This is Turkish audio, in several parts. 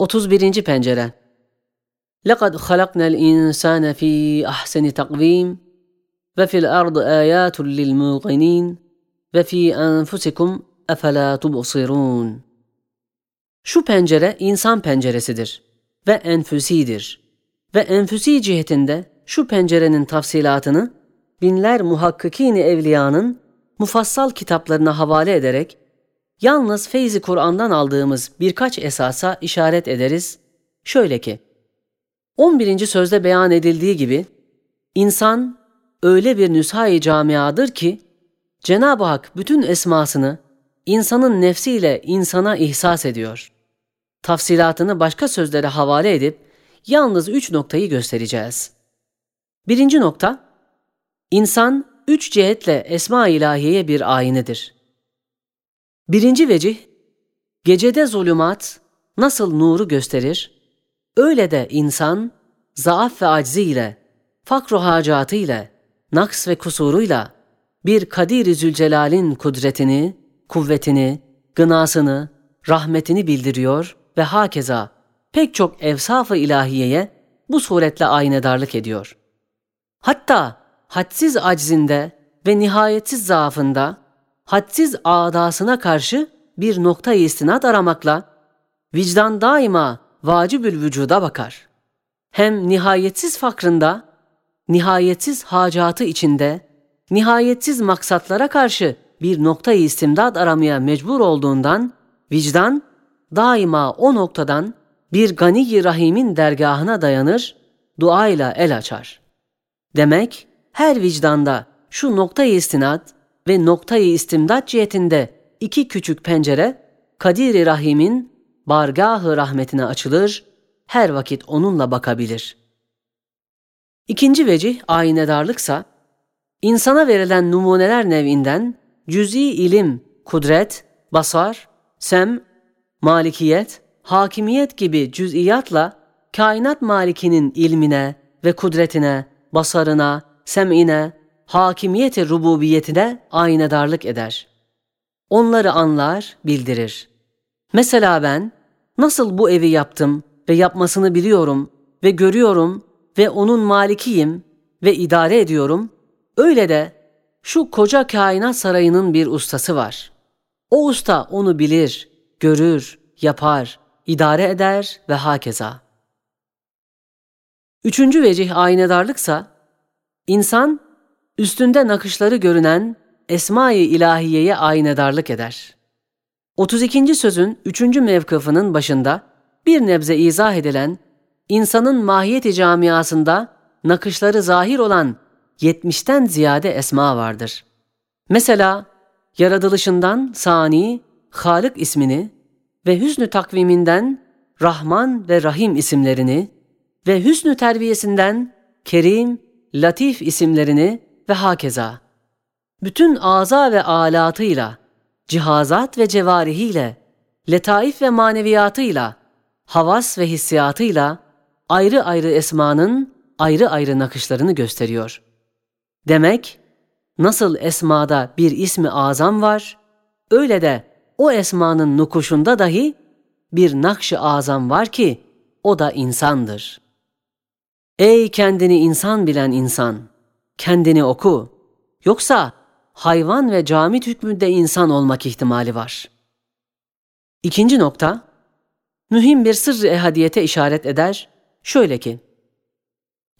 31. pencere لقد خلقنا الإنسان في أحسن تقويم وفي الأرض آيات للموقنين وفي أنفسكم أفلا تبصرون Şu pencere insan penceresidir ve enfüsidir. Ve enfüsi cihetinde şu pencerenin tafsilatını binler muhakkikini evliyanın mufassal kitaplarına havale ederek yalnız feyzi Kur'an'dan aldığımız birkaç esasa işaret ederiz. Şöyle ki, 11. sözde beyan edildiği gibi, insan öyle bir nüshai camiadır ki, Cenab-ı Hak bütün esmasını insanın nefsiyle insana ihsas ediyor. Tafsilatını başka sözlere havale edip, yalnız üç noktayı göstereceğiz. Birinci nokta, insan üç cihetle esma ilahiyeye bir ayinidir. Birinci vecih, gecede zulümat nasıl nuru gösterir, öyle de insan zaaf ve acziyle, fakru hacatıyla, naks ve kusuruyla bir Kadir-i Zülcelal'in kudretini, kuvvetini, gınasını, rahmetini bildiriyor ve hakeza pek çok evsaf-ı ilahiyeye bu suretle aynedarlık ediyor. Hatta hadsiz aczinde ve nihayetsiz zaafında hadsiz adasına karşı bir nokta istinad aramakla vicdan daima vacibül vücuda bakar. Hem nihayetsiz fakrında, nihayetsiz hacatı içinde, nihayetsiz maksatlara karşı bir nokta istimdad aramaya mecbur olduğundan vicdan daima o noktadan bir gani rahimin dergahına dayanır, duayla el açar. Demek her vicdanda şu noktayı istinad ve noktayı istimdat cihetinde iki küçük pencere Kadir-i Rahim'in bargahı rahmetine açılır, her vakit onunla bakabilir. İkinci vecih aynedarlıksa, insana verilen numuneler nevinden cüz'i ilim, kudret, basar, sem, malikiyet, hakimiyet gibi cüz'iyatla kainat malikinin ilmine ve kudretine, basarına, sem'ine, hakimiyeti rububiyetine aynedarlık eder. Onları anlar, bildirir. Mesela ben nasıl bu evi yaptım ve yapmasını biliyorum ve görüyorum ve onun malikiyim ve idare ediyorum, öyle de şu koca kainat sarayının bir ustası var. O usta onu bilir, görür, yapar, idare eder ve hakeza. Üçüncü vecih aynedarlıksa, insan üstünde nakışları görünen Esma-i İlahiye'ye aynedarlık eder. 32. sözün 3. mevkıfının başında bir nebze izah edilen insanın mahiyeti camiasında nakışları zahir olan 70'ten ziyade esma vardır. Mesela yaratılışından Sani, Halık ismini ve hüsnü takviminden Rahman ve Rahim isimlerini ve hüsnü terbiyesinden Kerim, Latif isimlerini ve hakeza. Bütün aza ve alatıyla, cihazat ve cevarihiyle, letaif ve maneviyatıyla, havas ve hissiyatıyla ayrı ayrı esmanın ayrı ayrı nakışlarını gösteriyor. Demek nasıl esmada bir ismi azam var, öyle de o esmanın nukuşunda dahi bir nakş-ı azam var ki o da insandır. Ey kendini insan bilen insan! Kendini oku. Yoksa hayvan ve camit hükmünde insan olmak ihtimali var. İkinci nokta, mühim bir sırrı ehadiyete işaret eder. Şöyle ki,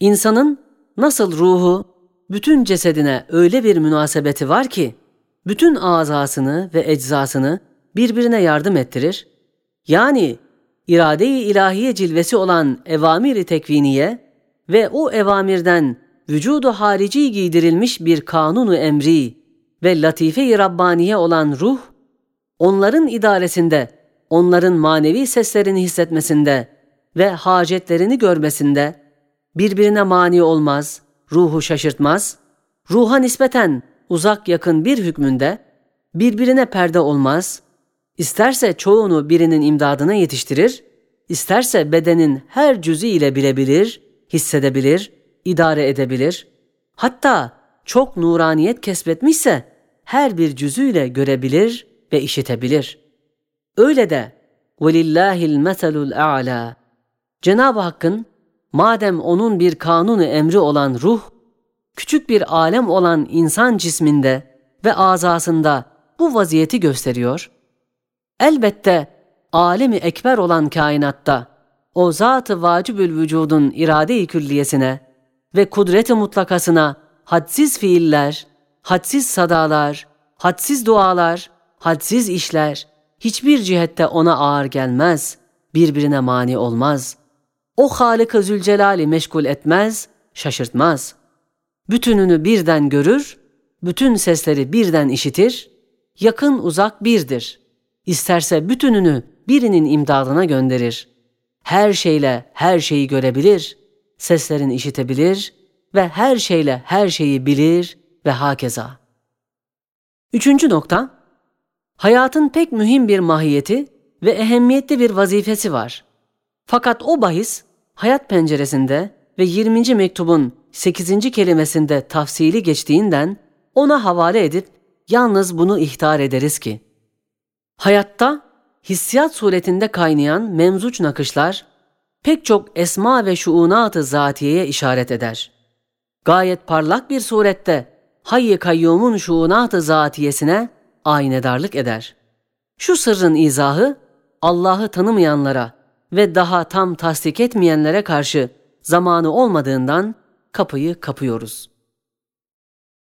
insanın nasıl ruhu bütün cesedine öyle bir münasebeti var ki, bütün azasını ve eczasını birbirine yardım ettirir. Yani irade-i ilahiye cilvesi olan evamiri tekviniye ve o evamirden vücudu harici giydirilmiş bir kanunu emri ve latife-i Rabbaniye olan ruh, onların idaresinde, onların manevi seslerini hissetmesinde ve hacetlerini görmesinde birbirine mani olmaz, ruhu şaşırtmaz, ruha nispeten uzak yakın bir hükmünde birbirine perde olmaz, isterse çoğunu birinin imdadına yetiştirir, isterse bedenin her cüzü ile bilebilir, hissedebilir, idare edebilir, hatta çok nuraniyet kesbetmişse her bir cüzüyle görebilir ve işitebilir. Öyle de وَلِلَّهِ الْمَثَلُ الْاَعْلَى Cenab-ı Hakk'ın madem onun bir kanunu emri olan ruh, küçük bir alem olan insan cisminde ve azasında bu vaziyeti gösteriyor. Elbette alemi ekber olan kainatta o zat-ı vacibül vücudun irade-i külliyesine ve kudret-i mutlakasına hadsiz fiiller, hadsiz sadalar, hadsiz dualar, hadsiz işler hiçbir cihette ona ağır gelmez, birbirine mani olmaz. O Halık-ı Zülcelal'i meşgul etmez, şaşırtmaz. Bütününü birden görür, bütün sesleri birden işitir, yakın uzak birdir. İsterse bütününü birinin imdadına gönderir. Her şeyle her şeyi görebilir, seslerini işitebilir ve her şeyle her şeyi bilir ve hakeza. Üçüncü nokta, hayatın pek mühim bir mahiyeti ve ehemmiyetli bir vazifesi var. Fakat o bahis hayat penceresinde ve 20. mektubun 8. kelimesinde tafsili geçtiğinden ona havale edip yalnız bunu ihtar ederiz ki, hayatta hissiyat suretinde kaynayan memzuç nakışlar pek çok esma ve şuunat-ı zatiyeye işaret eder. Gayet parlak bir surette hayy kayyumun şuunat-ı zatiyesine aynedarlık eder. Şu sırrın izahı Allah'ı tanımayanlara ve daha tam tasdik etmeyenlere karşı zamanı olmadığından kapıyı kapıyoruz.